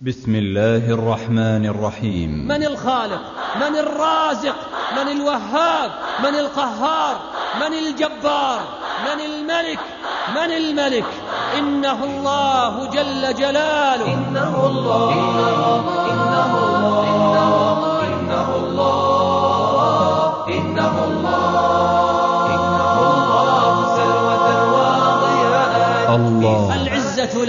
بسم الله الرحمن الرحيم. من الخالق؟ من الرازق؟ من الوهاب؟ من القهار؟ من الجبار؟ من الملك؟ من الملك؟ إنه الله جل جلاله. إنه الله إنه الله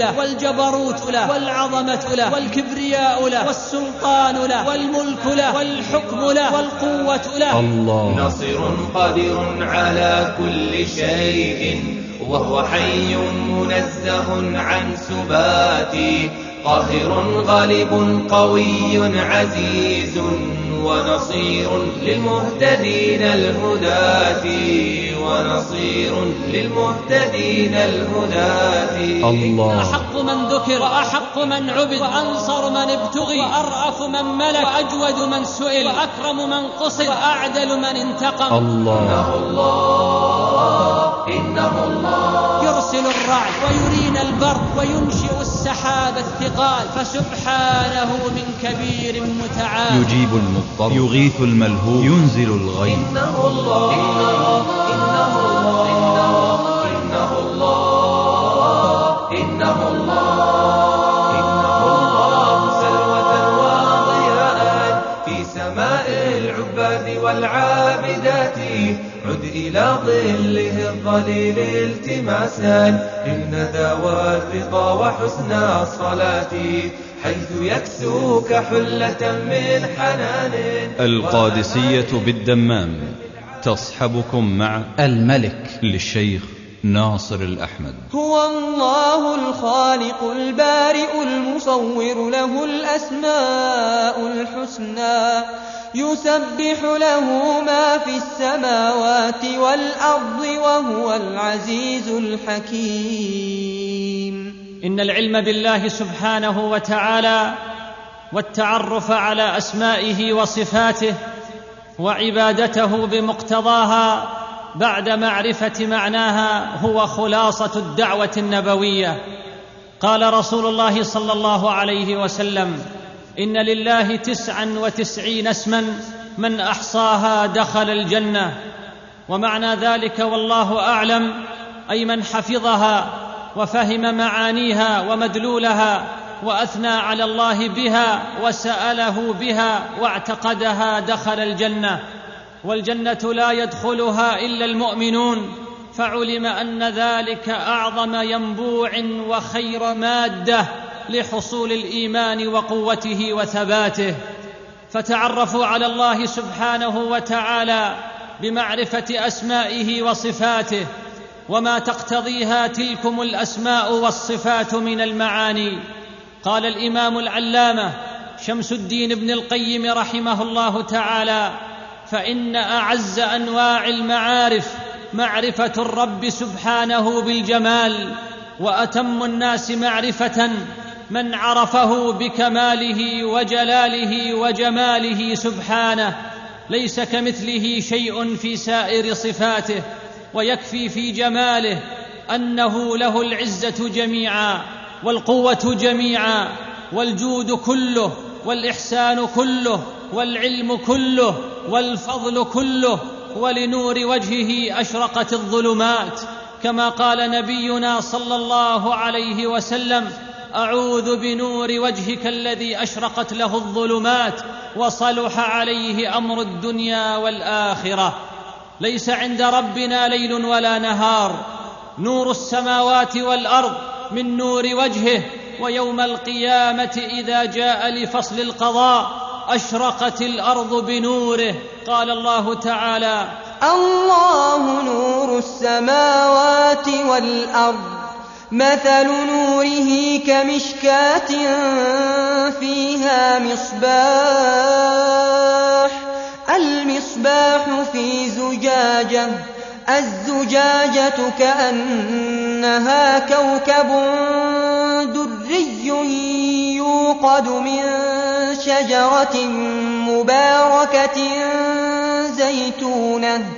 له والجبروت له والعظمة له والكبرياء له والسلطان له والملك له والحكم له والقوة له الله. نصر قادر على كل شيء وهو حي منزه عن سبات. قاهر غالب قوي عزيز ونصير للمهتدين الهداة. ونصير للمهتدين الهداة. الله. أحق من ذكر وأحق من عبد وأنصر من ابتغي وأرأف من ملك وأجود من سئل وأكرم من قصد وأعدل من انتقم. الله. الله إنه الله. يرسل الرعد ويرينا البر وينشئ السحاب الثقال فسبحانه من كبير متعال. يجيب المضطر يغيث الملهوف ينزل الغيث إنه الله. إنه الله. إنه الله. إنه الله. إنه الله. سلوة وضياء في سماء العباد والعابدات. عد إلى ظله الظليل التماسا. للندى والرضا وحسن الصلاة حيث يكسوك حلة من حنان. القادسية بالدمام تصحبكم مع الملك. للشيخ ناصر الأحمد. هو الله الخالق البارئ المصور له الأسماء الحسنى. يسبح له ما في السماوات والأرض وهو العزيز الحكيم. إن العلم بالله سبحانه وتعالى والتعرف على أسمائه وصفاته وعبادته بمقتضاها بعد معرفة معناها هو خلاصة الدعوة النبوية. قال رسول الله صلى الله عليه وسلم إن لله تسعا وتسعين اسما من أحصاها دخل الجنة. ومعنى ذلك والله أعلم أي من حفظها وفهم معانيها ومدلولها وأثنى على الله بها وسأله بها واعتقدها دخل الجنة. والجنة لا يدخلها إلا المؤمنون. فعلم أن ذلك أعظم ينبوع وخير مادة. لحصول الإيمان وقوته وثباته فتعرفوا على الله سبحانه وتعالى بمعرفة أسمائه وصفاته وما تقتضيها تلكم الأسماء والصفات من المعاني. قال الإمام العلامة شمس الدين ابن القيم رحمه الله تعالى فإن أعز أنواع المعارف معرفة الرب سبحانه بالجمال وأتم الناس معرفة من عرفه بكماله وجلاله وجماله سبحانه ليس كمثله شيء في سائر صفاته ويكفي في جماله أنه له العزة جميعا والقوة جميعا والجود كله والإحسان كله والعلم كله والفضل كله ولنور وجهه أشرقت الظلمات كما قال نبينا صلى الله عليه وسلم أعوذ بنور وجهك الذي أشرقت له الظلمات وصلح عليه أمر الدنيا والآخرة. ليس عند ربنا ليل ولا نهار. نور السماوات والأرض من نور وجهه ويوم القيامة إذا جاء لفصل القضاء أشرقت الأرض بنوره. قال الله تعالى الله نور السماوات والأرض. مثل نوره كمشكاة فيها مصباح المصباح في زجاجة الزجاجة كأنها كوكب دري يوقد من شجرة مباركة زيتونة.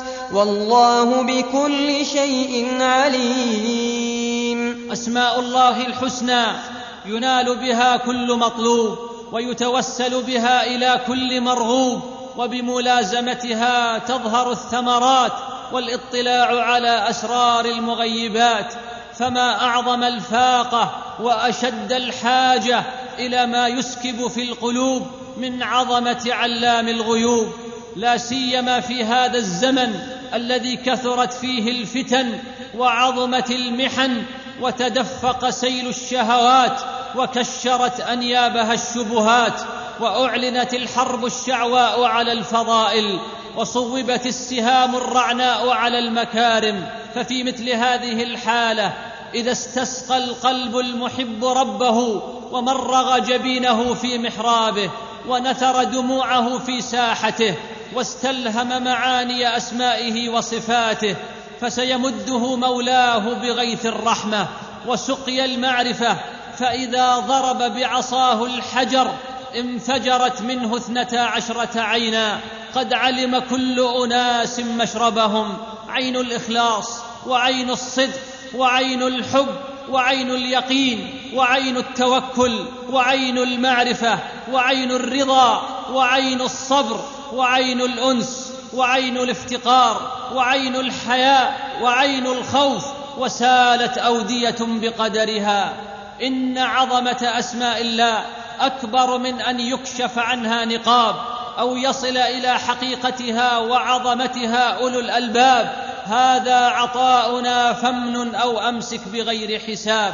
والله بكل شيء عليم. أسماء الله الحسنى ينال بها كل مطلوب ويتوسل بها إلى كل مرغوب وبملازمتها تظهر الثمرات والاطلاع على أسرار المغيبات. فما أعظم الفاقة وأشد الحاجة إلى ما يسكب في القلوب من عظمة علام الغيوب. لا سيما في هذا الزمن الذي كثرت فيه الفتن وعظمت المحن وتدفق سيل الشهوات وكشرت أنيابها الشبهات وأعلنت الحرب الشعواء على الفضائل وصوبت السهام الرعناء على المكارم. ففي مثل هذه الحالة إذا استسقى القلب المحب ربه ومرغ جبينه في محرابه ونثر دموعه في ساحته واستلهم معاني أسمائه وصفاته فسيمده مولاه بغيث الرحمة وسقي المعرفة فإذا ضرب بعصاه الحجر انفجرت منه اثنتا عشرة عينا قد علم كل أناس مشربهم عين الإخلاص وعين الصدق وعين الحب وعين اليقين وعين التوكل وعين المعرفة وعين الرضا وعين الصبر وعين الأنس وعين الافتقار وعين الحياء وعين الخوف وسالت أودية بقدرها. إن عظمة أسماء الله أكبر من أن يكشف عنها نقاب أو يصل إلى حقيقتها وعظمتها أولو الألباب. هذا عطاؤنا فمن أو أمسك بغير حساب.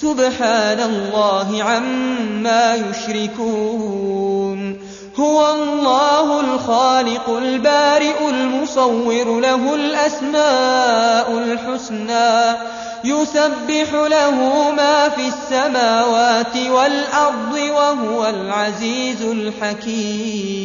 سبحان الله عما يشركون. هو الله الخالق البارئ المصور له الأسماء الحسنى. يسبح له ما في السماوات والأرض وهو العزيز الحكيم.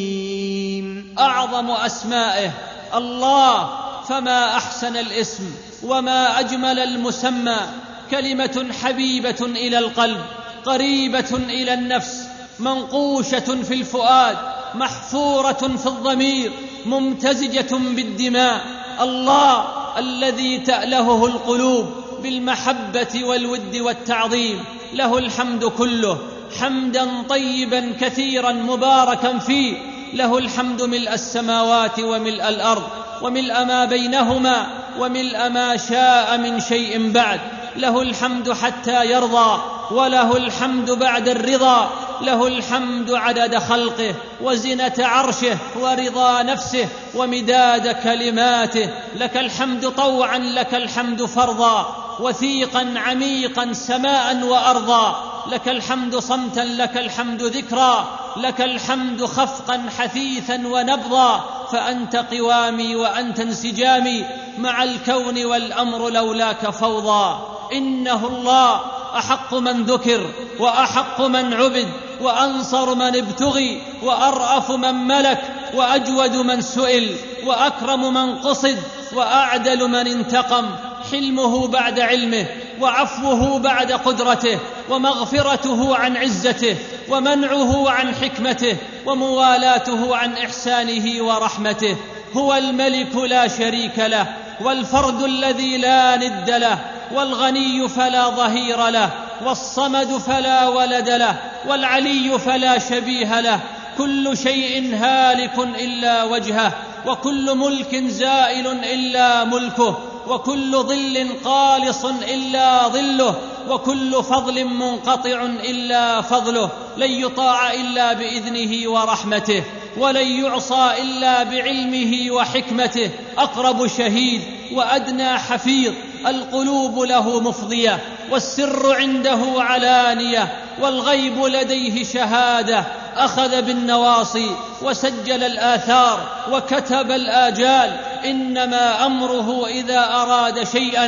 أعظم أسمائه الله فما أحسن الاسم وما أجمل المسمى. كلمة حبيبة إلى القلب قريبة إلى النفس منقوشة في الفؤاد محفورة في الضمير ممتزجة بالدماء. الله الذي تألهه القلوب بالمحبة والود والتعظيم. له الحمد كله حمدا طيبا كثيرا مباركا فيه. له الحمد ملء السماوات وملء الأرض وملء ما بينهما وملء ما شاء من شيء بعد. له الحمد حتى يرضى وله الحمد بعد الرضا له الحمد عدد خلقه وزنة عرشه ورضا نفسه ومداد كلماته. لك الحمد طوعا لك الحمد فرضا وثيقا عميقا سماء وارضا. لك الحمد صمتا لك الحمد ذكرا. لك الحمد خفقا حثيثا ونبضا. فأنت قوامي وأنت انسجامي. مع الكون والأمر لولاك فوضى إنه الله أحق من ذكر وأحق من عبد وأنصر من ابتغي وأرأف من ملك وأجود من سئل وأكرم من قصد وأعدل من انتقم حلمه بعد علمه وعفوه بعد قدرته ومغفرته عن عزته ومنعه عن حكمته وموالاته عن إحسانه ورحمته هو الملك لا شريك له والفرد الذي لا ند له والغني فلا ظهير له والصمد فلا ولد له والعلي فلا شبيه له كل شيء هالك إلا وجهه وكل ملك زائل إلا ملكه. وكل ظل قالص إلا ظله وكل فضل منقطع إلا فضله لن يطاع إلا بإذنه ورحمته ولن يعصى إلا بعلمه وحكمته. أقرب شهيد وأدنى حفيظ القلوب له مفضية والسر عنده علانية والغيب لديه شهادة. أخذ بالنواصي وسجل الآثار وكتب الآجال إنما أمره إذا أراد شيئا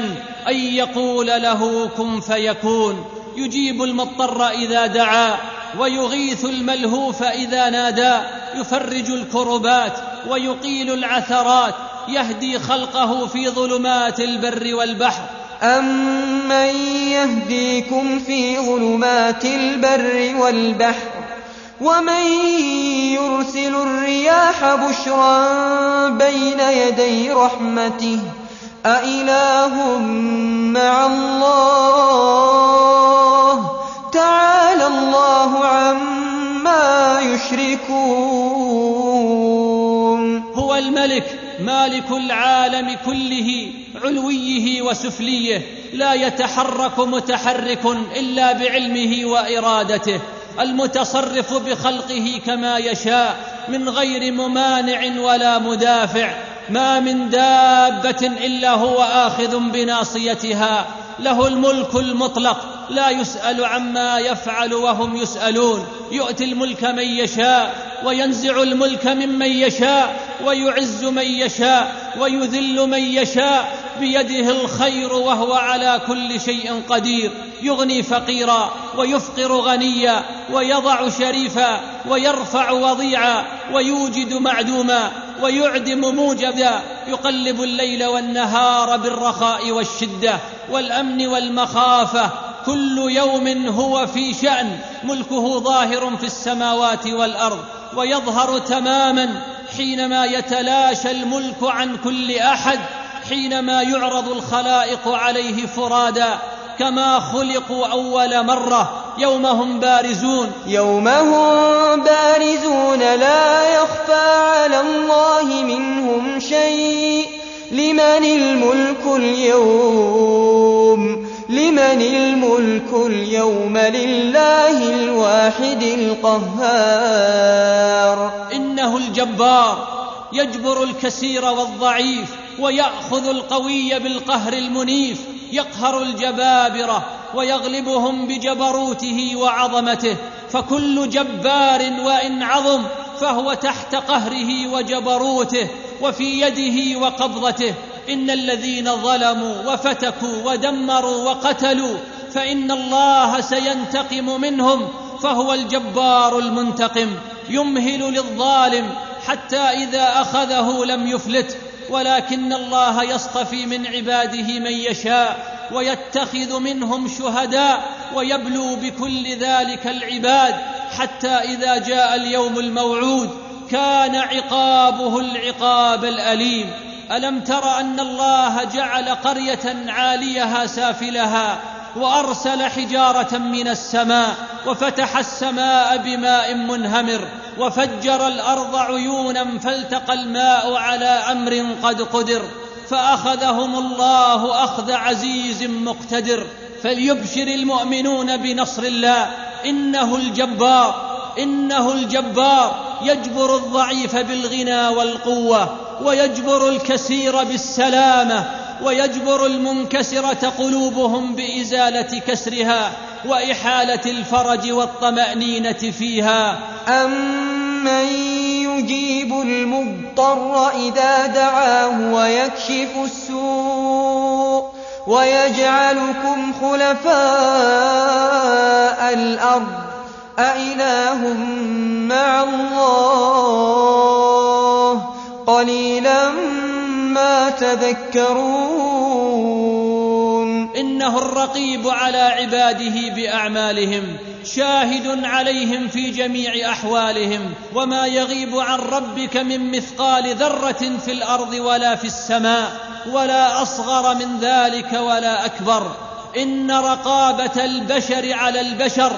أن يقول له كن فيكون. يجيب المضطر إذا دعا ويغيث الملهوف إذا نادى يفرج الكربات ويقيل العثرات يهدي خلقه في ظلمات البر والبحر. أَمَّن يَهْدِيكُمْ فِي ظُلُمَاتِ الْبَرِّ وَالْبَحْرِ وَمَن يُرْسِلُ الرِّيَاحَ بُشْرًا بَيْنَ يَدَيْ رَحْمَتِهِ أَإِلَٰهٌ مَّعَ اللَّهِ تَعَالَى اللَّهُ عَمَّا يُشْرِكُونَ هو الملك مالك العالم كله علويه وسفليه لا يتحرك متحرك إلا بعلمه وإرادته المتصرف بخلقه كما يشاء من غير ممانع ولا مدافع ما من دابة إلا هو آخذ بناصيتها له الملك المطلق لا يسأل عما يفعل وهم يسألون يؤتي الملك من يشاء وينزع الملك ممن يشاء ويعز من يشاء ويذل من يشاء بيده الخير وهو على كل شيء قدير. يغني فقيرا ويفقر غنيا ويضع شريفا ويرفع وضيعا ويوجد معدوما ويعدم موجبا. يقلب الليل والنهار بالرخاء والشدة والأمن والمخافة. كل يوم هو في شأن. ملكه ظاهر في السماوات والأرض. ويظهر تماما حينما يتلاشى الملك عن كل أحد حينما يعرض الخلائق عليه فرادا كما خلقوا أول مرة يوم هم بارزون. يوم هم بارزون لا يخفى على الله منهم شيء لمن الملك اليوم؟ لمن الملك اليوم لله الواحد القهار. إنه الجبار يجبر الكثير والضعيف ويأخذ القوي بالقهر المنيف يقهر الجبابرة ويغلبهم بجبروته وعظمته. فكل جبار وإن عظم فهو تحت قهره وجبروته وفي يده وقبضته. إن الذين ظلموا وفتكوا ودمروا وقتلوا فإن الله سينتقم منهم فهو الجبار المنتقم يمهل للظالم حتى إذا أخذه لم يفلت ولكن الله يصطفي من عباده من يشاء ويتخذ منهم شهداء ويبلو بكل ذلك العباد حتى إذا جاء اليوم الموعود كان عقابه العقاب الأليم. ألم تر أن الله جعل قرية عاليها سافلها وأرسل حجارة من السماء وفتح السماء بماء منهمر وفجر الأرض عيونا فالتقى الماء على أمر قد قدر فأخذهم الله أخذ عزيز مقتدر فليبشر المؤمنون بنصر الله إنه الجبار إنه الجبار يجبر الضعيف بالغنى والقوة ويجبر الكثير بالسلامة ويجبر المنكسرة قلوبهم بإزالة كسرها وإحالة الفرج والطمأنينة فيها. امن يجيب المضطر اذا دعاه ويكشف السوء ويجعلكم خلفاء الأرض أإله مع الله قليلا ما تذكرون. انه الرقيب على عباده باعمالهم شاهد عليهم في جميع احوالهم. وما يغيب عن ربك من مثقال ذره في الأرض ولا في السماء ولا اصغر من ذلك ولا اكبر. ان رقابه البشر على البشر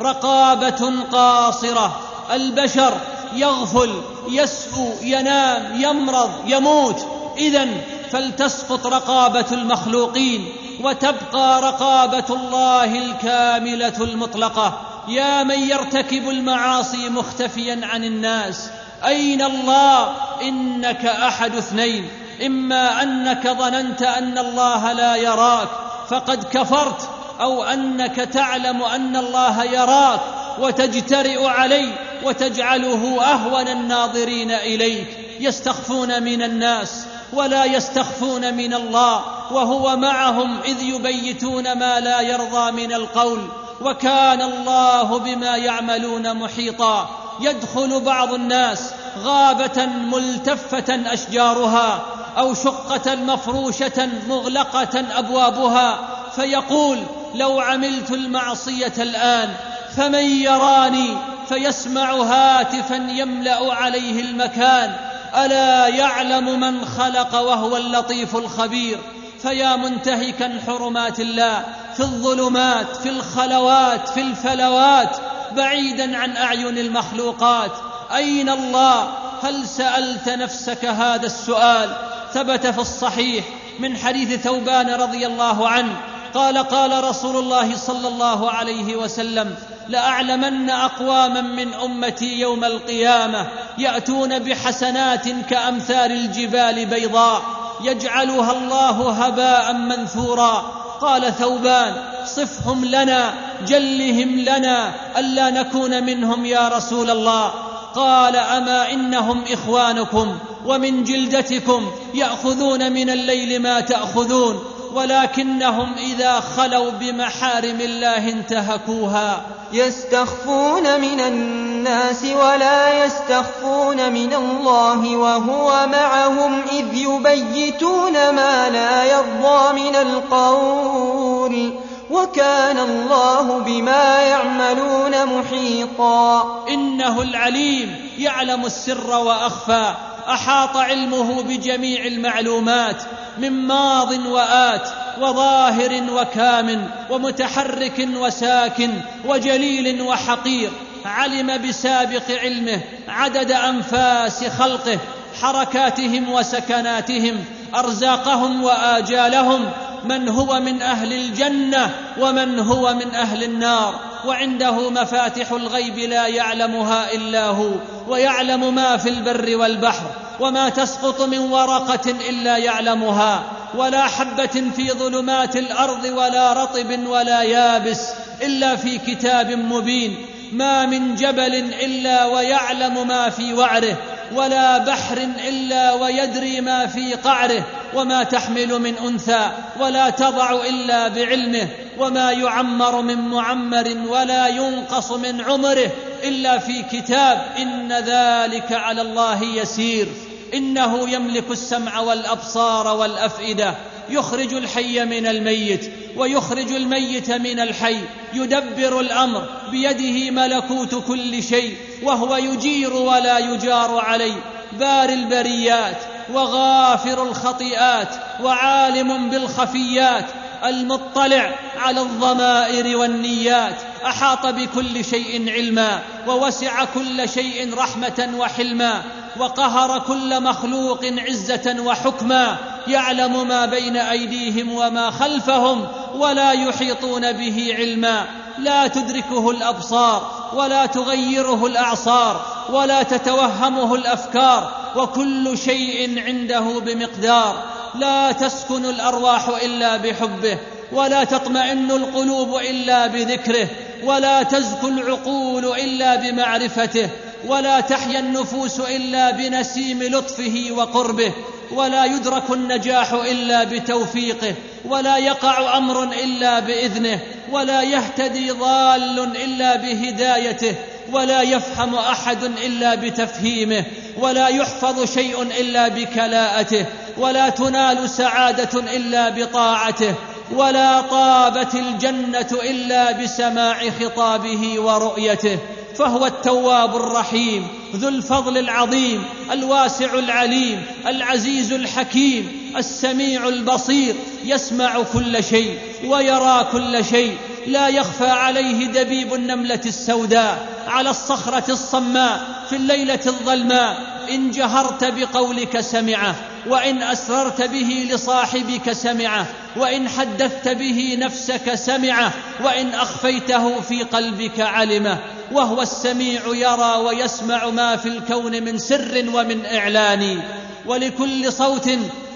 رقابة قاصرة. البشر يغفل يسهو ينام يمرض يموت. اذا فلتسقط رقابة المخلوقين وتبقى رقابة الله الكاملة المطلقة. يا من يرتكب المعاصي مختفيا عن الناس. أين الله؟ إنك أحد اثنين. إما أنك ظننت أن الله لا يراك فقد كفرت. أو أنك تعلم أن الله يراك وتجترئ عليه وتجعله أهون الناظرين إليك. يستخفون من الناس ولا يستخفون من الله وهو معهم إذ يبيتون ما لا يرضى من القول. وكان الله بما يعملون محيطا. يدخل بعض الناس غابة ملتفة أشجارها أو شقة مفروشة مغلقة أبوابها فيقول لو عملت المعصية الآن فمن يراني فيسمع هاتفا يملأ عليه المكان. ألا يعلم من خلق وهو اللطيف الخبير؟ فيا منتهكا حرمات الله في الظلمات في الخلوات في الفلوات بعيدا عن أعين المخلوقات. أين الله؟ هل سألت نفسك هذا السؤال؟ ثبت في الصحيح من حديث ثوبان رضي الله عنه قال قال رسول الله صلى الله عليه وسلم لأعلمن أقواما من أمتي يوم القيامة يأتون بحسنات كأمثال الجبال بيضاء يجعلها الله هباء منثورا. قال ثوبان صفهم لنا جلهم لنا ألا نكون منهم يا رسول الله. قال أما إنهم إخوانكم ومن جلدتكم يأخذون من الليل ما تأخذون. ولكنهم إذا خلوا بمحارم الله انتهكوها. يستخفون من الناس ولا يستخفون من الله وهو معهم إذ يبيتون ما لا يرضى من القول. وكان الله بما يعملون محيطا. إنه العليم يعلم السر وأخفى. أحاط علمه بجميع المعلومات من ماض وآت وظاهر وكامن ومتحرك وساكن وجليل وحقير. علم بسابق علمه عدد أنفاس خلقه حركاتهم وسكناتهم أرزاقهم وآجالهم من هو من أهل الجنة ومن هو من أهل النار وعنده مفاتح الغيب لا يعلمها إلا هو ويعلم ما في البر والبحر وما تسقط من ورقة إلا يعلمها ولا حبة في ظلمات الأرض ولا رطب ولا يابس إلا في كتاب مبين ما من جبل إلا ويعلم ما في وعره ولا بحر إلا ويدري ما في قعره وما تحمل من أنثى ولا تضع إلا بعلمه وما يعمر من معمر ولا ينقص من عمره إلا في كتاب إن ذلك على الله يسير إنه يملك السمع والأبصار والأفئدة يخرج الحي من الميت ويخرج الميت من الحي يدبر الأمر بيده ملكوت كل شيء وهو يجير ولا يجار عليه. بار البريات وغافر الخطيئات وعالم بالخفيات المطلع على الضمائر والنيات. أحاط بكل شيء علما ووسع كل شيء رحمة وحلما وقهر كل مخلوق عزة وحكما. يعلم ما بين أيديهم وما خلفهم ولا يحيطون به علما. لا تدركه الأبصار ولا تغيره الأعصار ولا تتوهمه الأفكار وكل شيء عنده بمقدار. لا تسكن الأرواح إلا بحبه ولا تطمئن القلوب إلا بذكره ولا تزكو العقول إلا بمعرفته ولا تحيا النفوس إلا بنسيم لطفه وقربه ولا يدرك النجاح إلا بتوفيقه ولا يقع أمر إلا بإذنه ولا يهتدي ضال إلا بهدايته ولا يفهم أحد إلا بتفهيمه ولا يحفظ شيء إلا بكلاءته ولا تنال سعادة إلا بطاعته ولا طابت الجنة إلا بسماع خطابه ورؤيته. فهو التواب الرحيم ذو الفضل العظيم الواسع العليم العزيز الحكيم السميع البصير يسمع كل شيء ويرى كل شيء لا يخفى عليه دبيب النملة السوداء على الصخرة الصماء في الليلة الظلماء إن جهرت بقولك سمعه وإن أسررت به لصاحبك سمعه. وإن حدثت به نفسك سمعه وإن أخفيته في قلبك علمه وهو السميع يرى ويسمع ما في الكون من سر ومن إعلان. ولكل صوت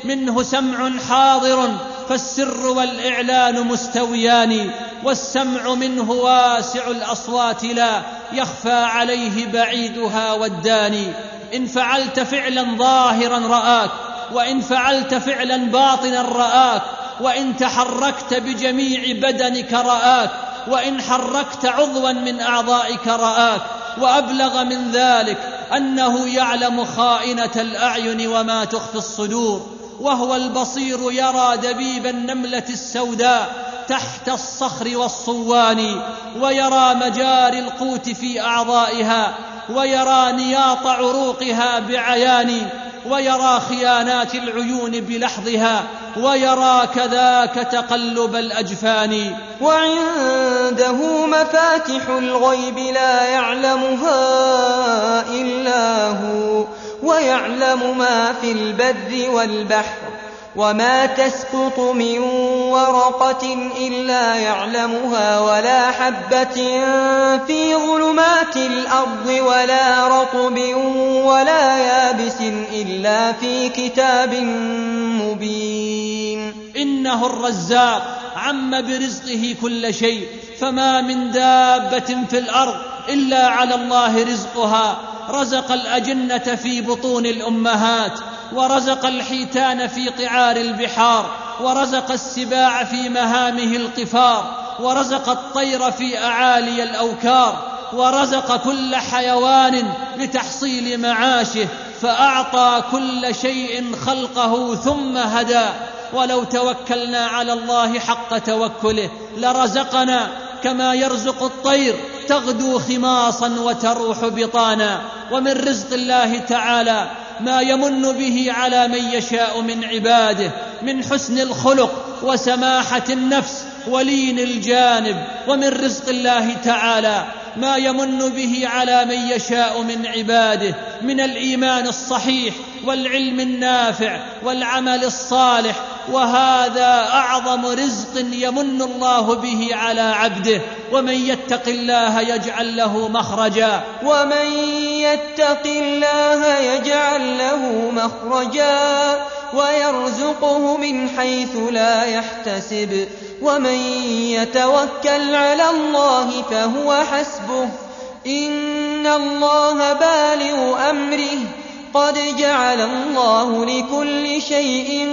منه سمع حاضر فالسر والإعلان مستويان والسمع منه واسع الأصوات لا يخفى عليه بعيدها والداني إن فعلت فعلا ظاهرا رآك وإن فعلت فعلا باطنا رآك وإن تحركت بجميع بدنك رآك وإن حركت عضوا من أعضائك رآك وأبلغ من ذلك أنه يعلم خائنة الأعين وما تخفي الصدور وهو البصير يرى دبيب النملة السوداء. تحت الصخر والصوان ويرى مجاري القوت في أعضائها ويرى نياط عروقها بعيان ويرى خيانات العيون بلحظها ويرى كذاك تقلب الأجفان. وعنده مفاتح الغيب لا يعلمها إلا هو ويعلم ما في البر والبحر. وما تسقط من ورقة إلا يعلمها ولا حبة في ظلمات الأرض ولا رطب ولا يابس إلا في كتاب مبين انه الرزاق عم برزقه كل شيء فما من دابه في الأرض الا على الله رزقها رزق الاجنه في بطون الامهات ورزق الحيتان في قعار البحار ورزق السباع في مهامه القفار ورزق الطير في أعالي الأوكار ورزق كل حيوان لتحصيل معاشه فأعطى كل شيء خلقه ثم هدى. ولو توكلنا على الله حق توكله لرزقنا كما يرزق الطير تغدو خماصا وتروح بطانا. ومن رزق الله تعالى ما يمن به على من يشاء من عباده من حسن الخلق وسماحة النفس ولين الجانب ومن رزق الله تعالى. ما يمن به على من يشاء من عباده من الإيمان الصحيح والعلم النافع والعمل الصالح وهذا أعظم رزق يمن الله به على عبده. ومن يتق الله يجعل له مخرجا. ومن يتق الله يجعل له مخرجا. ويرزقه من حيث لا يحتسب. ومن يتوكل على الله فهو حسبه. إن الله بالغ أمره. قد جعل الله لكل شيء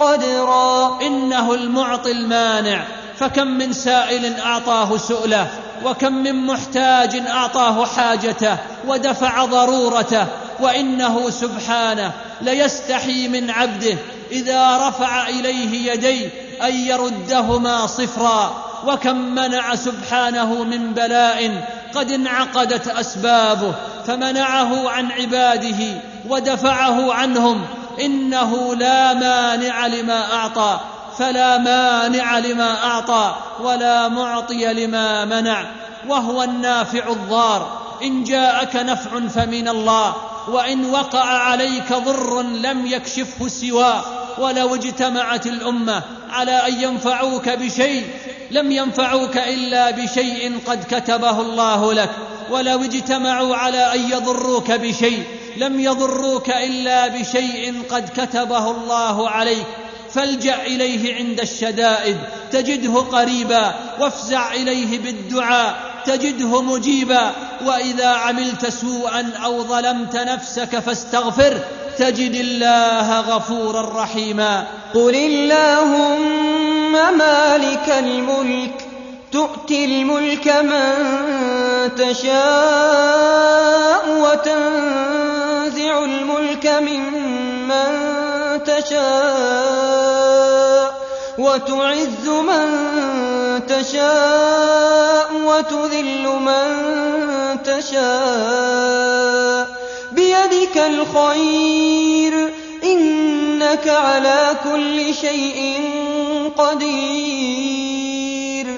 قدرا. إنه المعطي المانع. فكم من سائل أعطاه سؤله وكم من محتاج أعطاه حاجته ودفع ضرورته. وإنه سبحانه ليستحي من عبده إذا رفع إليه يديه أن يردهما صفرا وكم منع سبحانه من بلاء قد انعقدت أسبابه فمنعه عن عباده ودفعه عنهم إنه لا مانع لما أعطى فلا مانع لما أعطى ولا معطي لما منع وهو النافع الضار إن جاءك نفع فمن الله وإن وقع عليك ضر لم يكشفه سواه ولو اجتمعت الأمة على أن ينفعوك بشيء لم ينفعوك إلا بشيء قد كتبه الله لك. ولو اجتمعوا على أن يضروك بشيء لم يضروك إلا بشيء قد كتبه الله عليك. فالجأ إليه عند الشدائد تجده قريبا وافزع إليه بالدعاء تجده مجيبا. وإذا عملت سوءا أو ظلمت نفسك فاستغفره تجد الله غفورا رحيما. قل اللهم مالك الملك تؤتي الملك من تشاء وتنزع الملك ممن تشاء وتعز من تشاء وتذل من تشاء بيدك الخير. إنك على كل شيء قدير.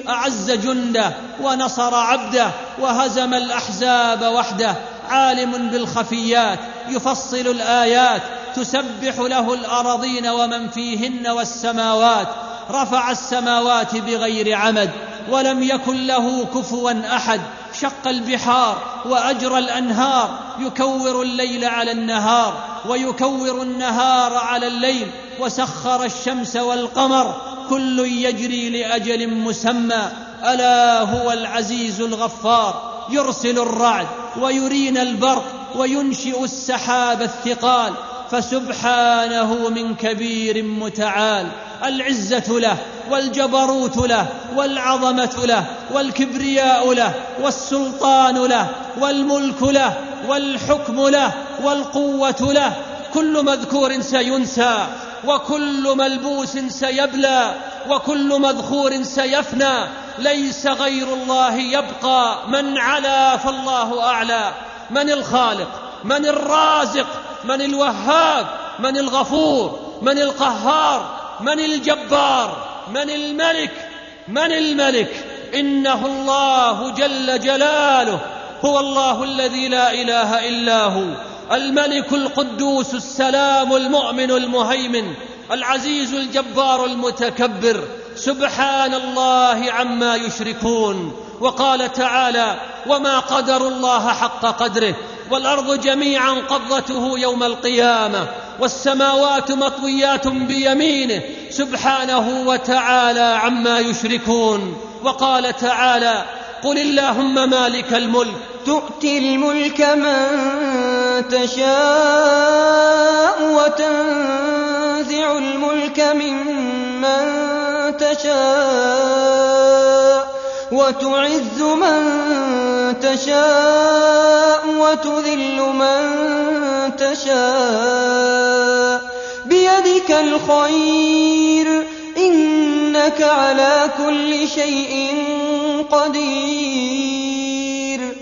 أعز جنده ونصر عبده وهزم الأحزاب وحده. عالم بالخفيات يفصل الآيات تسبح له الارضين ومن فيهن والسماوات. رفع السماوات بغير عمد ولم يكن له كفوا أحد. شق البحار وأجرى الأنهار. يكور الليل على النهار ويكور النهار على الليل. وسخر الشمس والقمر. كل يجري لأجل مسمى. ألا هو العزيز الغفار. يرسل الرعد ويرينا البرق وينشئ السحاب الثقال. فسبحانه من كبير متعال العزة له والجبروت له والعظمة له والكبرياء له والسلطان له والملك له والحكم له والقوة له كل مذكور سينسى وكل ملبوس سيبلى وكل مذخور سيفنى ليس غير الله يبقى من علا فالله أعلى من الخالق من الرازق من الوهاب من الغفور من القهار من الجبار من الملك من الملك. إنه الله جل جلاله هو الله الذي لا إله إلا هو. الملك القدوس السلام المؤمن المهيمن العزيز الجبار المتكبر. سبحان الله عما يشركون. وقال تعالى وما قدروا الله حق قدره والأرض جميعا قبضته يوم القيامة والسماوات مطويات بيمينه. سبحانه وتعالى عما يشركون. وقال تعالى قل اللهم مالك الملك. تؤتي الملك من تشاء وتنزع الملك ممن تشاء. وتعز من تشاء وتذل من تشاء. بيدك الخير إنك على كل شيء قدير.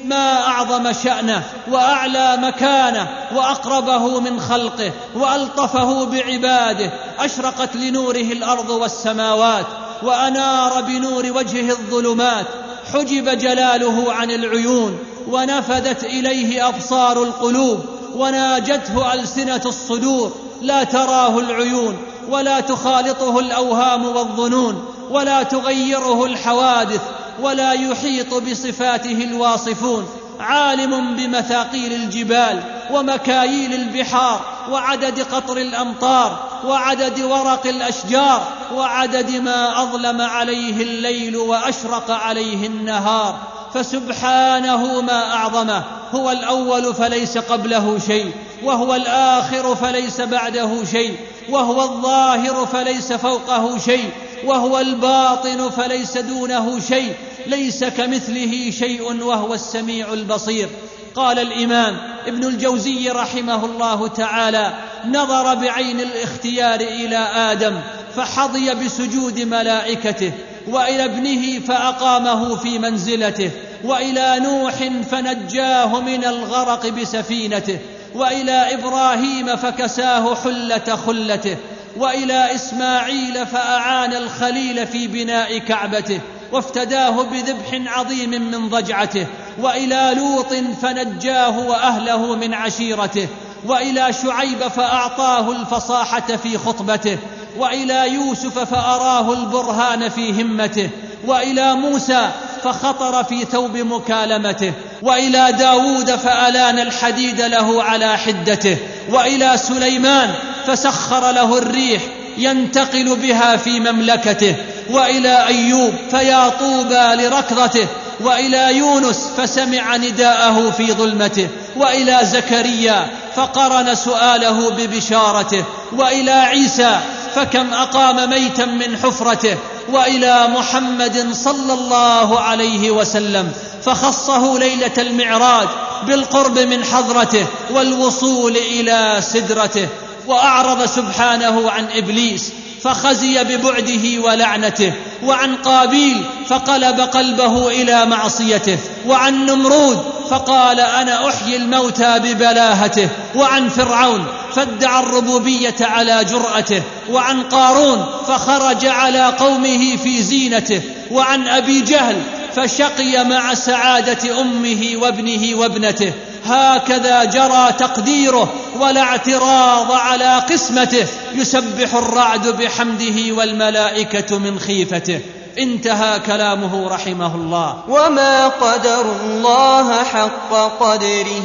ما أعظم شأنه وأعلى مكانه وأقربه من خلقه وألطفه بعباده أشرقت لنوره الأرض والسماوات. وأنار بنور وجهه الظلمات حجب جلاله عن العيون ونفذت إليه أبصار القلوب وناجته ألسنة الصدور لا تراه العيون ولا تخالطه الأوهام والظنون ولا تغيره الحوادث ولا يحيط بصفاته الواصفون عالم بمثاقيل الجبال. ومكاييل البحار وعدد قطر الأمطار وعدد ورق الأشجار وعدد ما أظلم عليه الليل وأشرق عليه النهار. فسبحانه ما أعظمه هو الأول فليس قبله شيء وهو الآخر فليس بعده شيء وهو الظاهر فليس فوقه شيء وهو الباطن فليس دونه شيء ليس كمثله شيء وهو السميع البصير. قال الإمام ابن الجوزي رحمه الله تعالى نظر بعين الاختيار إلى آدم فحظي بسجود ملائكته وإلى ابنه فأقامه في منزلته وإلى نوح فنجاه من الغرق بسفينته وإلى إبراهيم فكساه حلة خلته وإلى إسماعيل فأعان الخليل في بناء كعبته وافتداه بذبح عظيم من ضجعته وإلى لوط فنجاه وأهله من عشيرته وإلى شعيب فأعطاه الفصاحة في خطبته وإلى يوسف فأراه البرهان في همته وإلى موسى فخطر في ثوب مكالمته وإلى داود فألان الحديد له على حدته وإلى سليمان فسخر له الريح ينتقل بها في مملكته وإلى أيوب فيا طوبى لركضته وإلى يونس فسمع نداءه في ظلمته وإلى زكريا فقرن سؤاله ببشارته وإلى عيسى فكم أقام ميتا من حفرته وإلى محمد صلى الله عليه وسلم فخصه ليلة المعراج بالقرب من حضرته والوصول إلى سدرته وأعرض سبحانه عن إبليس فخزي ببعده ولعنته وعن قابيل فقلب قلبه إلى معصيته وعن نمرود فقال أنا أحيي الموتى ببلاهته وعن فرعون فادعى الربوبية على جرأته وعن قارون فخرج على قومه في زينته وعن أبي جهل فشقي مع سعادة أمه وابنه وابنته. هكذا جرى تقديره ولا اعتراض على قسمته. يسبح الرعد بحمده والملائكة من خيفته. انتهى كلامه رحمه الله. وما قدر الله حق قدره.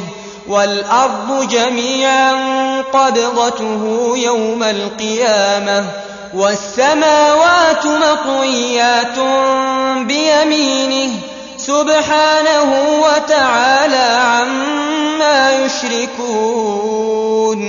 والأرض جميعا قبضته يوم القيامة. والسماوات مطويات بيمينه سبحانه وتعالى عما يشركون.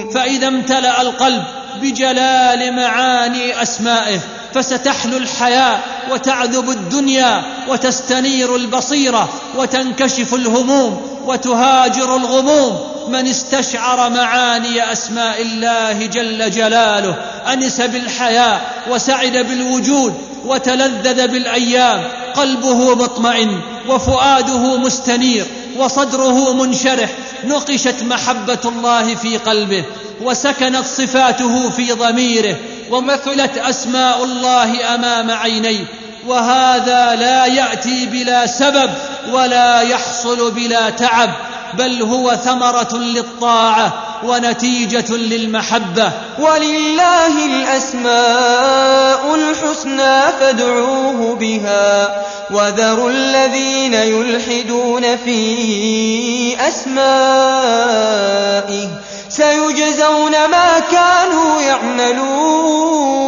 فإذا امتلأ القلب بجلال معاني أسمائه فستحلو الحياة وتعذب الدنيا وتستنير البصيرة وتنكشف الهموم وتهاجر الغموم من استشعر معاني أسماء الله جل جلاله أنس بالحياة وسعد بالوجود وتلذذ بالأيام قلبه مطمئن وفؤاده مستنير وصدره منشرح نقشت محبة الله في قلبه وسكنت صفاته في ضميره ومثلت أسماء الله أمام عينيه وهذا لا يأتي بلا سبب ولا يحصل بلا تعب بل هو ثمرة للطاعة ونتيجة للمحبة. ولله الأسماء الحسنى فادعوه بها وذروا الذين يلحدون في أسمائه سيجزون ما كانوا يعملون.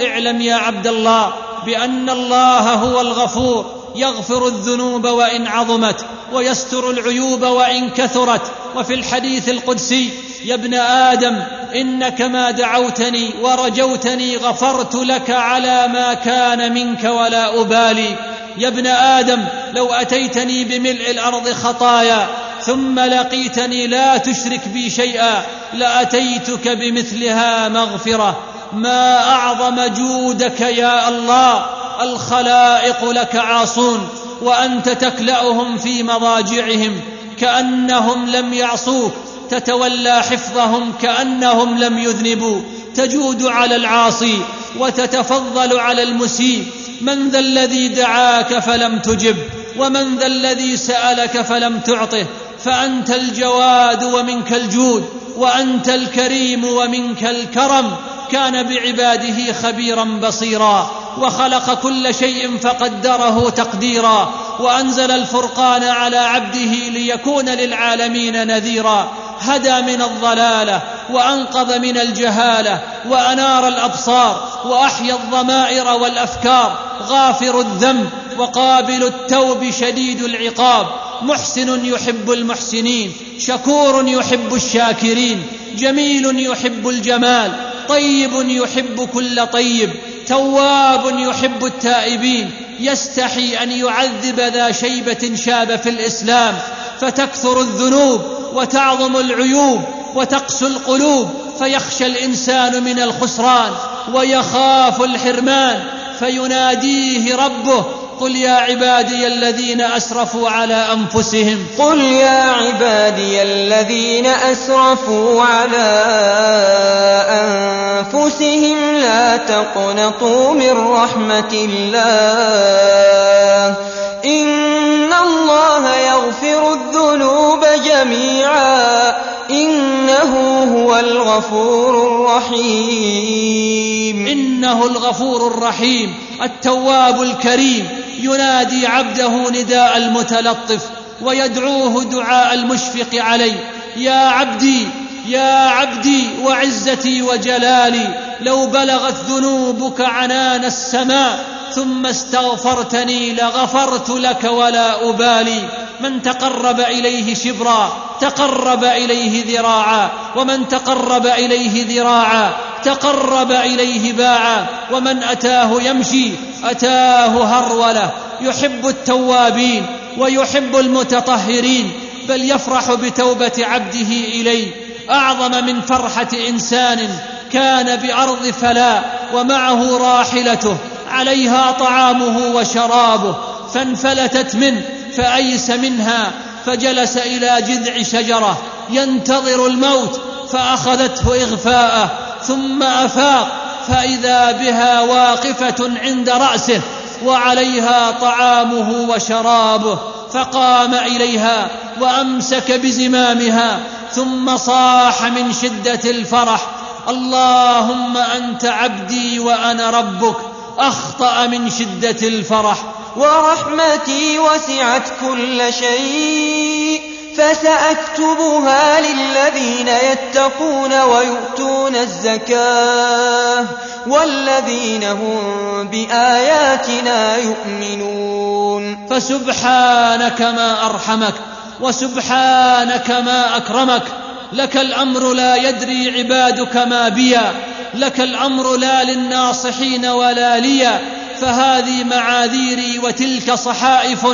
اعلم يا عبد الله بأن الله هو الغفور. يغفر الذنوب وإن عظمت ويستر العيوب وإن كثرت. وفي الحديث القدسي يا ابن آدم إنك ما دعوتني ورجوتني غفرت لك على ما كان منك ولا أبالي. يا ابن آدم لو أتيتني بملء الأرض خطايا ثم لقيتني لا تشرك بي شيئا لأتيتك بمثلها مغفرة. ما أعظم جودك يا الله؟ الخلائق لك عاصون وأنت تكلأهم في مضاجعهم كأنهم لم يعصوك تتولى حفظهم كأنهم لم يذنبوا تجود على العاصي وتتفضل على المسيء. من ذا الذي دعاك فلم تجب ومن ذا الذي سألك فلم تعطه فأنت الجواد ومنك الجود وأنت الكريم ومنك الكرم. كان بعباده خبيرا بصيرا وخلق كل شيء فقدره تقديرا وأنزل الفرقان على عبده ليكون للعالمين نذيرا. هدى من الضلالة وأنقذ من الجهالة وأنار الأبصار وأحيا الضمائر والأفكار. غافر الذنب وقابل التوب شديد العقاب. محسن يحب المحسنين شكور يحب الشاكرين. جميل يحب الجمال طيب يحب كل طيب تواب يحب التائبين يستحي أن يعذب ذا شيبة شاب في الإسلام فتكثر الذنوب وتعظم العيوب وتقسو القلوب فيخشى الإنسان من الخسران ويخاف الحرمان فيناديه ربه قل يا عبادي الذين أسرفوا على أنفسهم. قل يا عبادي الذين أسرفوا على أنفسهم لا تقنطوا من رحمة الله. إن الله يغفر الذنوب جميعا. إنه هو الغفور الرحيم. إنه الغفور الرحيم. التواب الكريم. ينادي عبده نداء المتلطف ويدعوه دعاء المشفق عليه. يا عبدي يا عبدي وعزتي وجلالي لو بلغت ذنوبك عنان السماء ثم استغفرتني لغفرت لك ولا أبالي. من تقرب إليه شبرا تقرب إليه ذراعا ومن تقرب إليه ذراعا تقرب إليه باعا ومن أتاه يمشي أتاه هرولة. يحب التوابين ويحب المتطهرين بل يفرح بتوبة عبده إليه. أعظم من فرحة إنسان كان بأرض فلاء ومعه راحلته. عليها طعامه وشرابه. فانفلتت منه فأيس منها فجلس إلى جذع شجرة. ينتظر الموت فأخذته إغفاءه. ثم أفاق فإذا بها واقفة عند رأسه وعليها طعامه وشرابه فقام إليها وأمسك بزمامها ثم صاح من شدة الفرح اللهم أنت عبدي وأنا ربك أخطأ من شدة الفرح. ورحمتي وسعت كل شيء. فسأكتبها للذين يتقون ويؤتون الزكاة والذين هم بآياتنا يؤمنون. فسبحانك ما أرحمك وسبحانك ما أكرمك. لك الأمر لا يدري عبادك ما بيا. لك الأمر لا للناصحين ولا لي فهذه معاذيري وتلك صحائف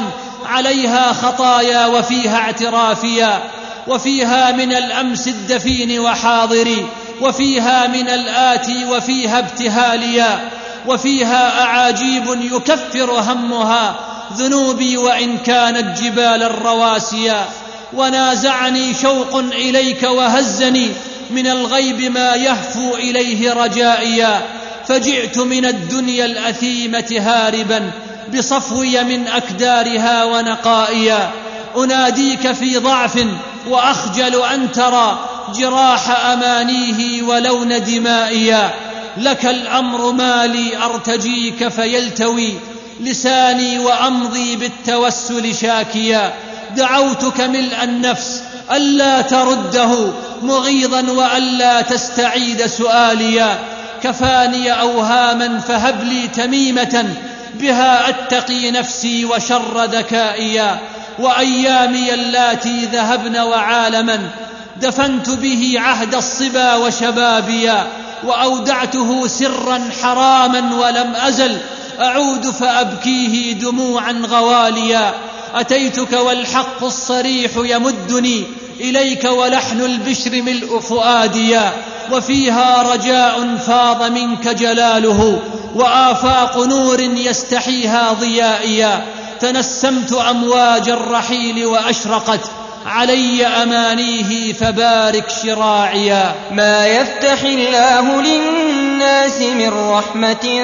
عليها خطايا وفيها اعترافيا وفيها من الأمس الدفين وحاضري وفيها من الآتي وفيها ابتهاليا وفيها أعاجيب يكفر همها ذنوبي وإن كانت جبال الرواسيا. ونازعني شوق إليك وهزني من الغيب ما يهفو إليه رجائيا. فجئت من الدنيا الأثيمة هاربا بصفوي من أكدارها ونقائيا أناديك في ضعف وأخجل أن ترى جراح أمانيه ولون دمائيا لك الأمر ما لي أرتجيك فيلتوي. لساني وأمضي بالتوسل شاكيا. دعوتك ملء النفس ألا ترده مغيظا وألا تستعيد سؤاليا. كفاني أوهاما فهب لي تميمة بها أتقي نفسي وشر ذكائيا وأيامي اللاتي ذهبن وعالما دفنت به عهد الصبا وشبابيا وأودعته سرا حراما ولم أزل أعود فأبكيه دموعا غواليا أتيتك والحق الصريح يمدني إليك ولحن البشر ملء فؤاديا وفيها رجاء فاض منك جلاله وآفاق نور يستحيها ضيائيا. تنسمت أمواج الرحيل وأشرقت علي أمانيه فبارك شراعيا. ما يفتح الله للناس من رحمة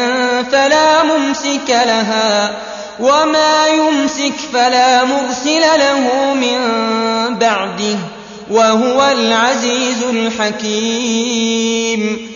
فلا ممسك لها وما يمسك فلا مرسل له من بعده وهو العزيز الحكيم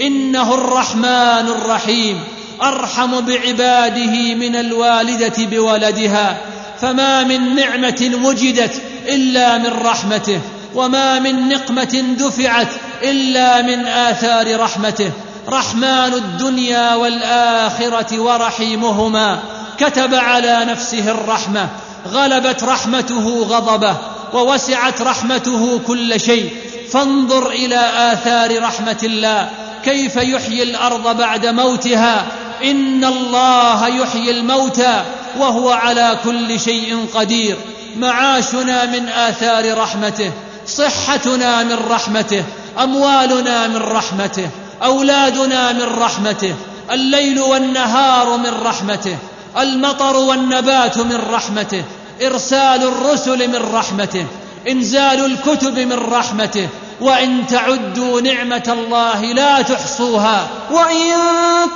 انه الرحمن الرحيم ارحم بعباده من الوالده بولدها فما من نعمه وجدت الا من رحمته وما من نقمه دفعت الا من اثار رحمته رحمن الدنيا والاخره ورحيمهما كتب على نفسه الرحمة غلبت رحمته غضبه ووسعت رحمته كل شيء. فانظر إلى آثار رحمة الله كيف يحيي الأرض بعد موتها. إن الله يحيي الموتى وهو على كل شيء قدير. معاشنا من آثار رحمته صحتنا من رحمته أموالنا من رحمته أولادنا من رحمته الليل والنهار من رحمته. المطر والنبات من رحمته إرسال الرسل من رحمته إنزال الكتب من رحمته وإن تعدوا نعمة الله لا تحصوها. وإن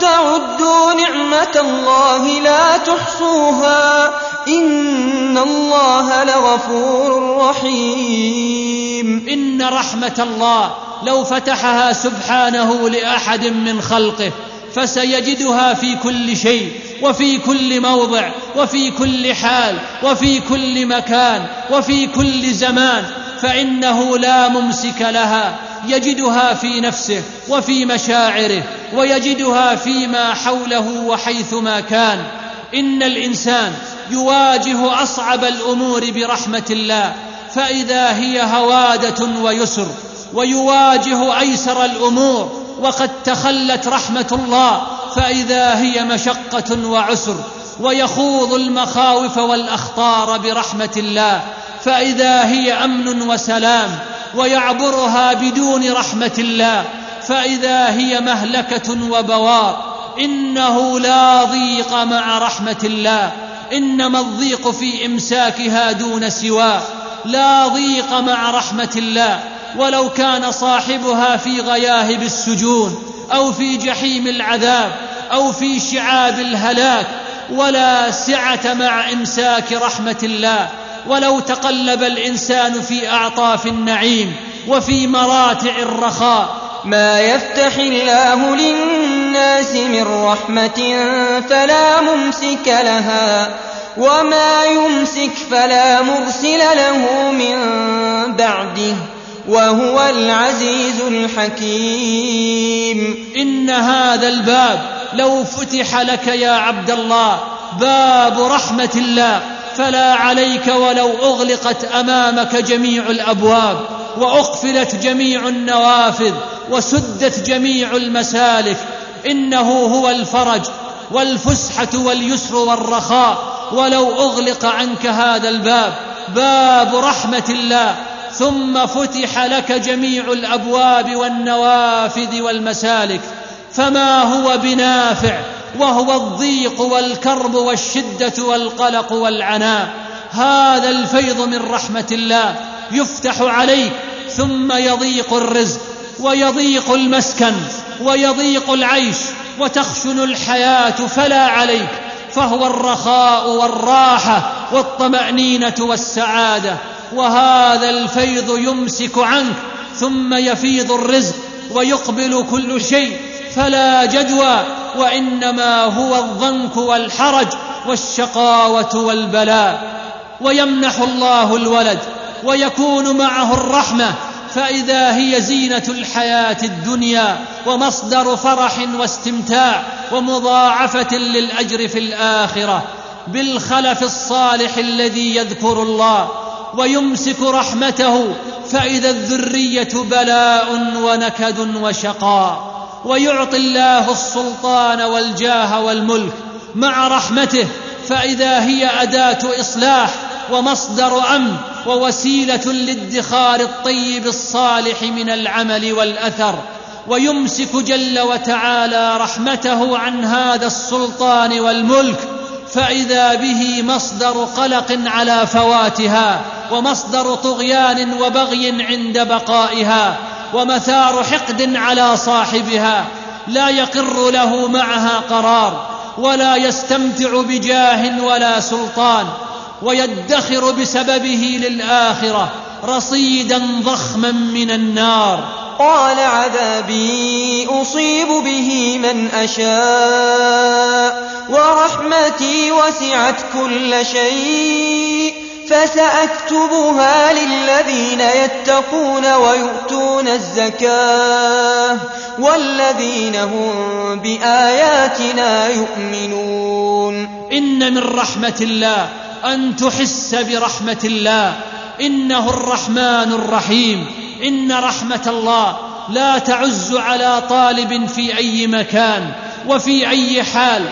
تعدوا نعمة الله لا تحصوها. إن الله لغفور رحيم. إن رحمة الله لو فتحها سبحانه لأحد من خلقه فسيجدها في كل شيء وفي كل موضع وفي كل حال وفي كل مكان وفي كل زمان فإنه لا ممسك لها. يجدها في نفسه وفي مشاعره ويجدها فيما حوله وحيثما كان. إن الإنسان يواجه أصعب الأمور برحمة الله فإذا هي هوادة ويسر ويواجه أيسر الأمور وقد تخلت رحمة الله فإذا هي مشقة وعسر ويخوض المخاوف والأخطار برحمة الله فإذا هي أمن وسلام ويعبرها بدون رحمة الله فإذا هي مهلكة وبوار إنه لا ضيق مع رحمة الله إنما الضيق في إمساكها دون سواه لا ضيق مع رحمة الله ولو كان صاحبها في غياهب السجون أو في جحيم العذاب أو في شعاب الهلاك ولا سعة مع إمساك رحمة الله ولو تقلب الإنسان في أعطاف النعيم وفي مراتع الرخاء. ما يفتح الله للناس من رحمة فلا ممسك لها وما يمسك فلا مرسل له من بعده. وهو العزيز الحكيم. إن هذا الباب لو فتح لك يا عبد الله باب رحمة الله فلا عليك ولو أغلقت أمامك جميع الأبواب وأقفلت جميع النوافذ وسدت جميع المسالك. إنه هو الفرج والفسحة واليسر والرخاء ولو أغلق عنك هذا الباب. باب رحمة الله. ثم فتح لك جميع الأبواب والنوافذ والمسالك فما هو بنافع وهو الضيق والكرب والشدة والقلق والعناء. هذا الفيض من رحمة الله يفتح عليك ثم يضيق الرزق ويضيق المسكن ويضيق العيش وتخشن الحياة فلا عليك. فهو الرخاء والراحة والطمأنينة والسعادة. وهذا الفيض يمسك عنك ثم يفيض الرزق ويقبل كل شيء فلا جدوى وإنما هو الضنك والحرج والشقاوة والبلاء. ويمنح الله الولد ويكون معه الرحمة فإذا هي زينة الحياة الدنيا ومصدر فرح واستمتاع ومضاعفة للأجر في الآخرة بالخلف الصالح الذي يذكر الله. ويمسك رحمته فإذا الذرية بلاء ونكد وشقاء ويعطي الله السلطان والجاه والملك مع رحمته فإذا هي أداة إصلاح ومصدر أمن ووسيلة لادخار الطيب الصالح من العمل والأثر. ويمسك جل وتعالى رحمته عن هذا السلطان والملك فإذا به مصدر قلق على فواتها ومصدر طغيان وبغي عند بقائها ومثار حقد على صاحبها لا يقر له معها قرار ولا يستمتع بجاه ولا سلطان ويدخر بسببه للآخرة رصيدا ضخما من النار. قال عذابي أصيب به من أشاء ورحمتي وسعت كل شيء فسأكتبها للذين يتقون ويؤتون الزكاة والذين هم بآياتنا يؤمنون. إن من رحمة الله أن تحس برحمة الله. إنه الرحمن الرحيم. إن رحمة الله لا تعز على طالب في أي مكان وفي أي حال.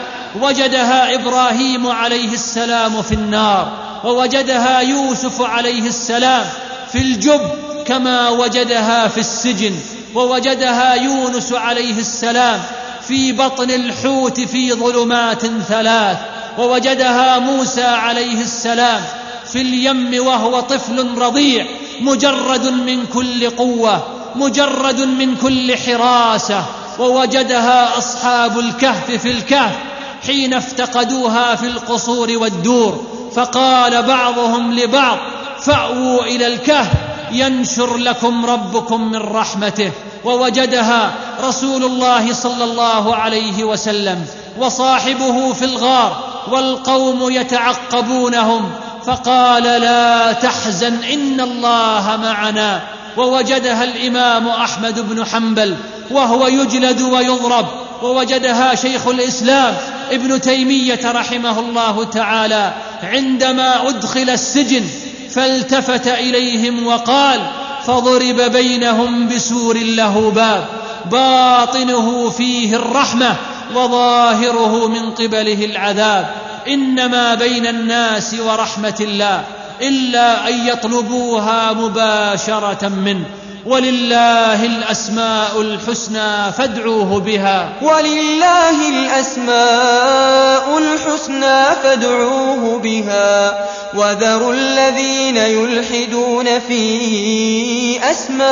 وجدها إبراهيم عليه السلام في النار ووجدها يوسف عليه السلام في الجب كما وجدها في السجن ووجدها يونس عليه السلام في بطن الحوت في ظلمات ثلاث ووجدها موسى عليه السلام في اليم وهو طفل رضيع مجرد من كل قوة مجرد من كل حراسة ووجدها أصحاب الكهف في الكهف حين افتقدوها في القصور والدور فقال بعضهم لبعض فأووا إلى الكهف ينشر لكم ربكم من رحمته. ووجدها رسول الله صلى الله عليه وسلم وصاحبه في الغار والقوم يتعقبونهم فقال لا تحزن إن الله معنا. ووجدها الإمام أحمد بن حنبل وهو يجلد ويضرب. ووجدها شيخ الإسلام ابن تيمية رحمه الله تعالى عندما أدخل السجن فالتفت إليهم وقال فضرب بينهم بسور له باب. باطنه فيه الرحمة. وظاهره من قبله العذاب. إنما بين الناس ورحمة الله إلا أن يطلبوها مباشرة منه. ولله الأسماء الحسنى فادعوه بها. ولله الأسماء الحسنى فادعوه بها. وذروا الذين يلحدون في أسمائه.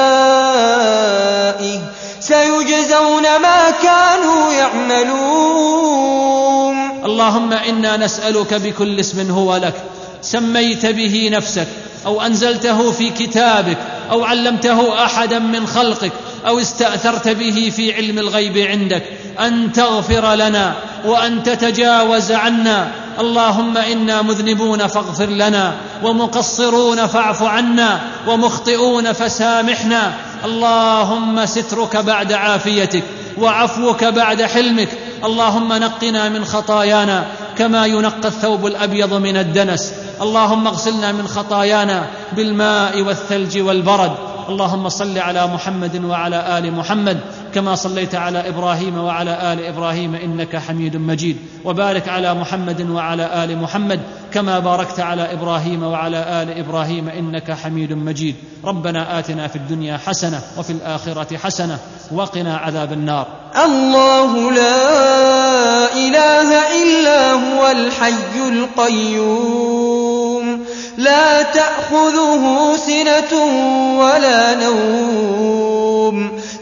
سيجزون ما كانوا يعملون. اللهم إنا نسألك بكل اسم هو لك سميت به نفسك أو أنزلته في كتابك أو علمته أحدا من خلقك أو استأثرت به في علم الغيب عندك أن تغفر لنا وأن تتجاوز عنا. اللهم إنا مذنبون فاغفر لنا ومقصرون فاعف عنا ومخطئون فسامحنا. اللهم سترك بعد عافيتك وعفوك بعد حلمك. اللهم نقنا من خطايانا كما ينقى الثوب الأبيض من الدنس. اللهم اغسلنا من خطايانا بالماء والثلج والبرد. اللهم صل على محمد وعلى آل محمد. كما صليت على إبراهيم وعلى آل إبراهيم إنك حميد مجيد. وبارك على محمد وعلى آل محمد كما باركت على إبراهيم وعلى آل إبراهيم إنك حميد مجيد. ربنا آتنا في الدنيا حسنة وفي الآخرة حسنة وقنا عذاب النار. الله لا إله إلا هو الحي القيوم. لا تأخذه سنة ولا نوم.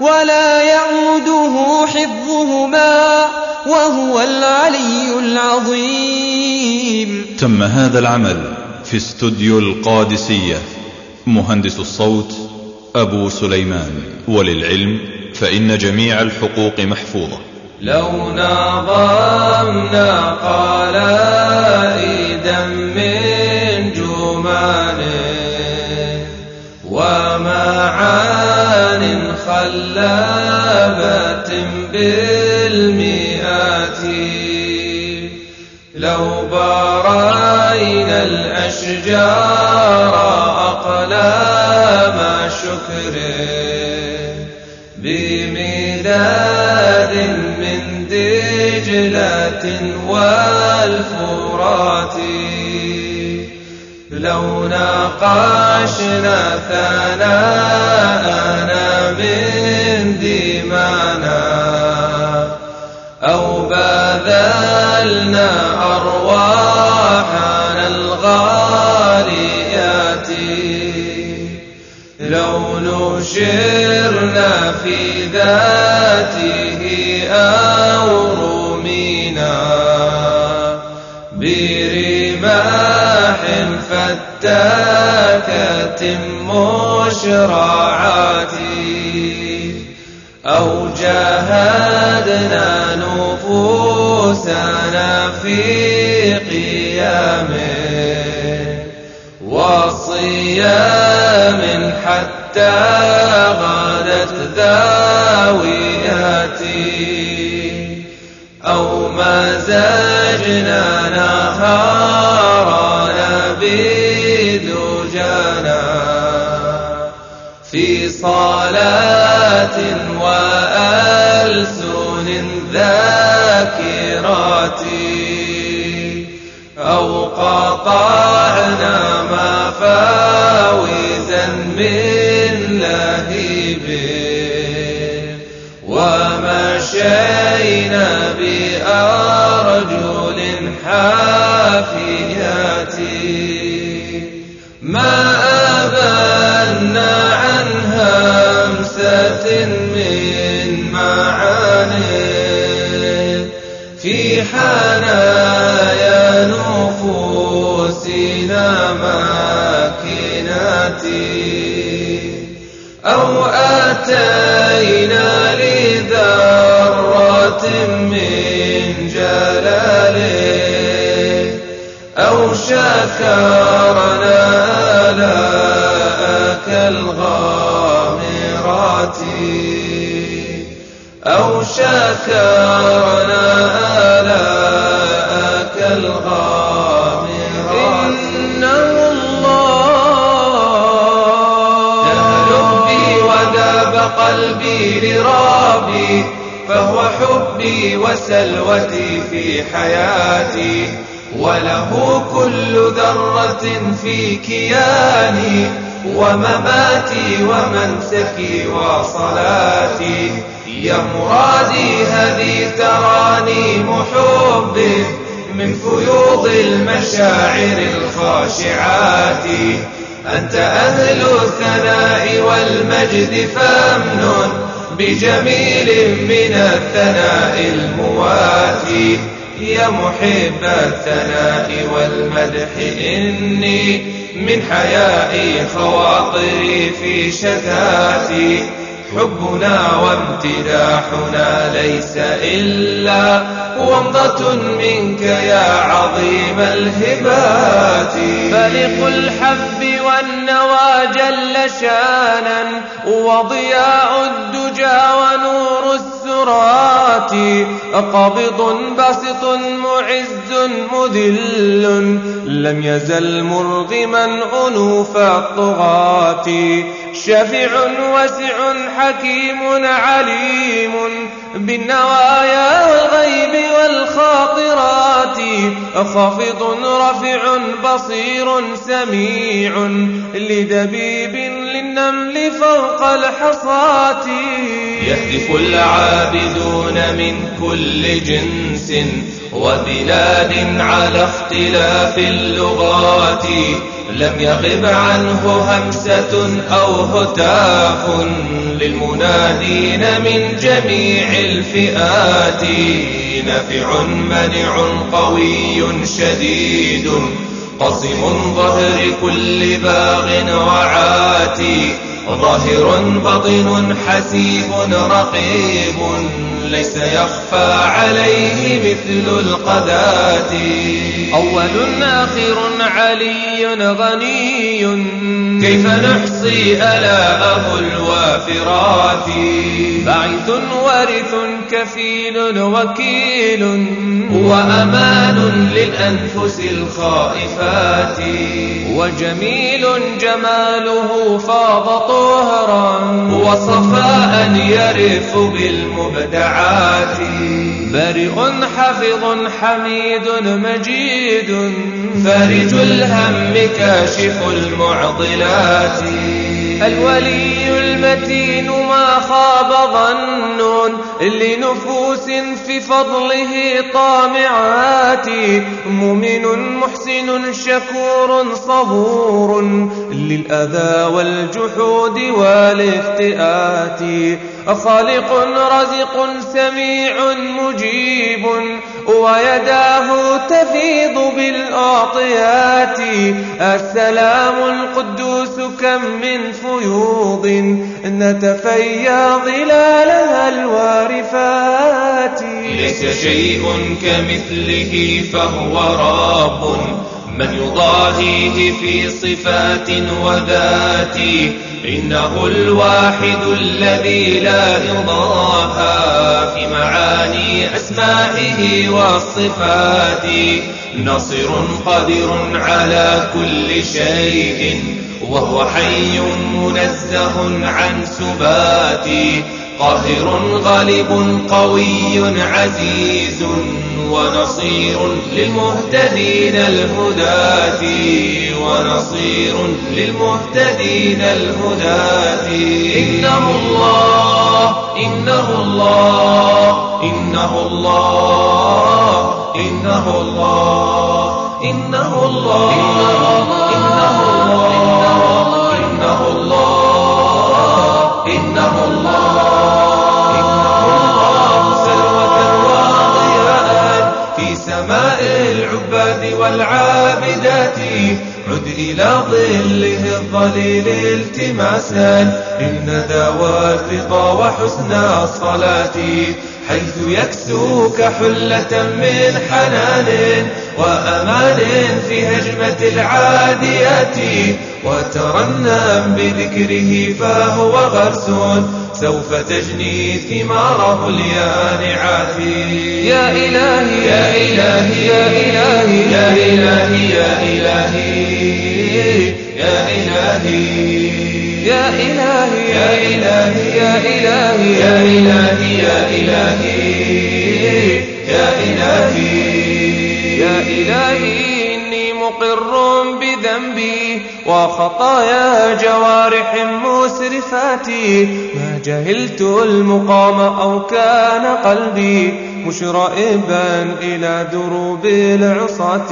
ولا يئوده حفظهما وهو العلي العظيم. تم هذا العمل في استوديو القادسية. مهندس الصوت أبو سليمان. وللعلم فإن جميع الحقوق محفوظة. لو نظمنا قلائدا من جمان ومعان خلابة بالمئات. لو برينا الأشجار أقلام شكر بمداد من دجلة والفرات. لو ناقشنا ثناءنا من دمانا أو بذلنا أرواحنا الغاليات. لو نشرنا في ذاته فتاكة مشرعات أو جاهدنا نفوسنا في قيام وصيام حتى غدت ذاوياتي. أو مزجنا نهارنا صلاة حبي وسلوتي في حياتي وله كل ذرة في كياني ومماتي ومنسكي وصلاتي. يا مرادي هذه ترانيم حب من فيوض المشاعر الخاشعات. أنت أهل الثناء والمجد فامنن بجميل من الثناء المواتي. يا محب الثناء والمدح إني من حيائي خواطري في شتاتي. حبنا وامتداحنا ليس إلا ومضة منك يا عظيم الهبات. فلق الحب والنوى جل شانا وضياء الدجى ونور السرات قابض باسط معز مذل لم يزل مرغما أنوف الطغاة. شفع وسع حكيم عليم بالنوايا والغيب والخاطرات. خافض رفع بصير سميع لدبيب للنمل فوق الحصاة. يهتف العابدون من كل جنس وبلاد على اختلاف اللغات. لم يغب عنه همسة أو هتاف للمنادين من جميع الفئات. نفع منع قوي شديد. قصم ظهر كل باغ وعاتي ظاهر بطن حسيب رقيب ليس يخفى عليه مثل القذات. أول آخر علي غني. كيف نحصي ألاءه الوافرات؟ باعث وارث كفيل وكيل. وأمان للأنفس الخائفات. وجميل جماله فاض طهرا وصفاء يرف بالمبدعات. برئ حفظ حميد مجيد. فارج الهم كاشف المعضلات. الولي المتين ما خاب ظن لنفوس في فضله طامعات مؤمن محسن شكور صبور للأذى والجحود والافتئات خالق رزق سميع مجيب ويداه تفيض بالأعطيات السلام القدوس كم من فيوض نتفيا ظلالها الوارفات. ليس شيء كمثله فهو رب من يضاهيه في صفات وذات إنه الواحد الذي لا يضاهى في معاني أسمائه والصفات. نصر قادر على كل شيء وهو حي منزه عن سبات قاهر غالب قوي عزيز ونصير للمهتدين الهداة ونصير للمهتدين الهداة. إنه الله إنه الله إنه الله إنه الله إنه الله إنه الله العباد والعابدات. عد إلى ظله الظليل التماسا. إن دواء الرضا وحسن الصلاة. حيث يكسوك حلة من حنان وأمان في هجمة العاديات. وترنم بذكره فهو غرس. سوف تجني ثماره اليانعات يا إلهي يا إلهي يا إلهي يا إلهي يا إلهي يا إلهي يا إلهي يا إلهي يا إلهي يا إلهي يا إلهي يا إلهي يا إلهي إني مقر بذنبي وخطايا جوارح مسرفاتي جهلت المقام أو كان قلبي مشرئبا إلى دروب العصاة.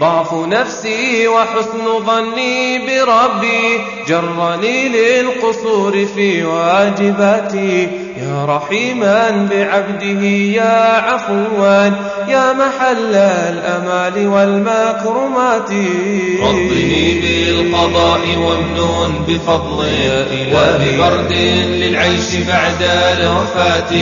ضعف نفسي وحسن ظني بربي جرني للقصور في واجباتي. يا رحيما بعبده يا عفوا يا محل الأمال والمكرمات. رضني بالقضاء وامنون بفضل وببرد للعيش بعد الوفاة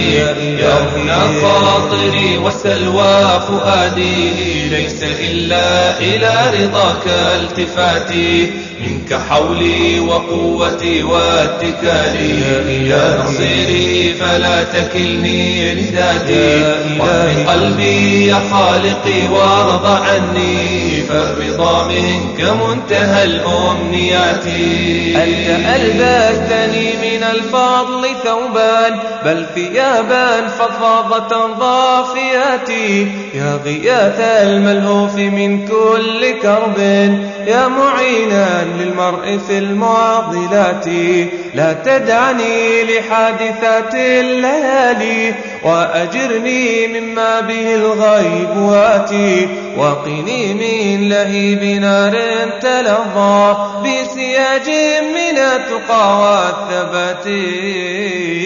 يا هنا خاطري والسلوى فؤادي ليس إلا إلى رضاك التفاتي. منك حولي وقوتي واتكالي. يا نصيري فلا تكلني لذاتي واهد قلبي يا خالقي وارض عني. فالرضا منك منتهى الأمنيات. أنت ألبستني من الفضل ثوبان بل ثيابا فضفاضة ضافيات يا غياث الملهوف من كل كرب. يا معينا للمرء في المعضلات لا تدعني لحادثات الليالي وأجرني مما به الغيب واتي وقني من لهيب نار تلظى بسياج من التقى والثبات.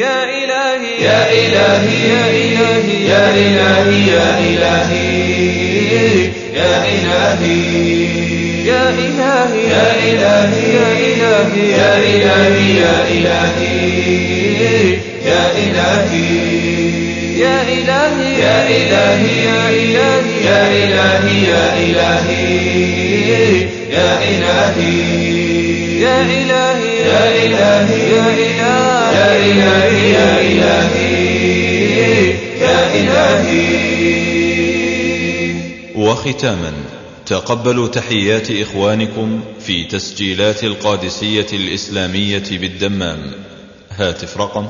يا إلهي يا إلهي يا إلهي يا إلهي يا إلهي. يا إلهي يا إلهي يا إلهي يا إلهي يا إلهي يا إلهي يا إلهي يا إلهي يا إلهي يا إلهي يا إلهي يا إلهي يا إلهي يا إلهي يا إلهي يا إلهي يا إلهي وختاما تقبلوا تحيات إخوانكم في تسجيلات القادسية الإسلامية بالدمام. هاتف رقم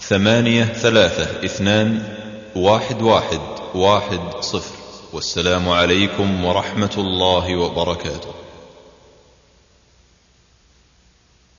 ثمانية ثلاثة اثنان واحد واحد واحد صفر. والسلام عليكم ورحمة الله وبركاته.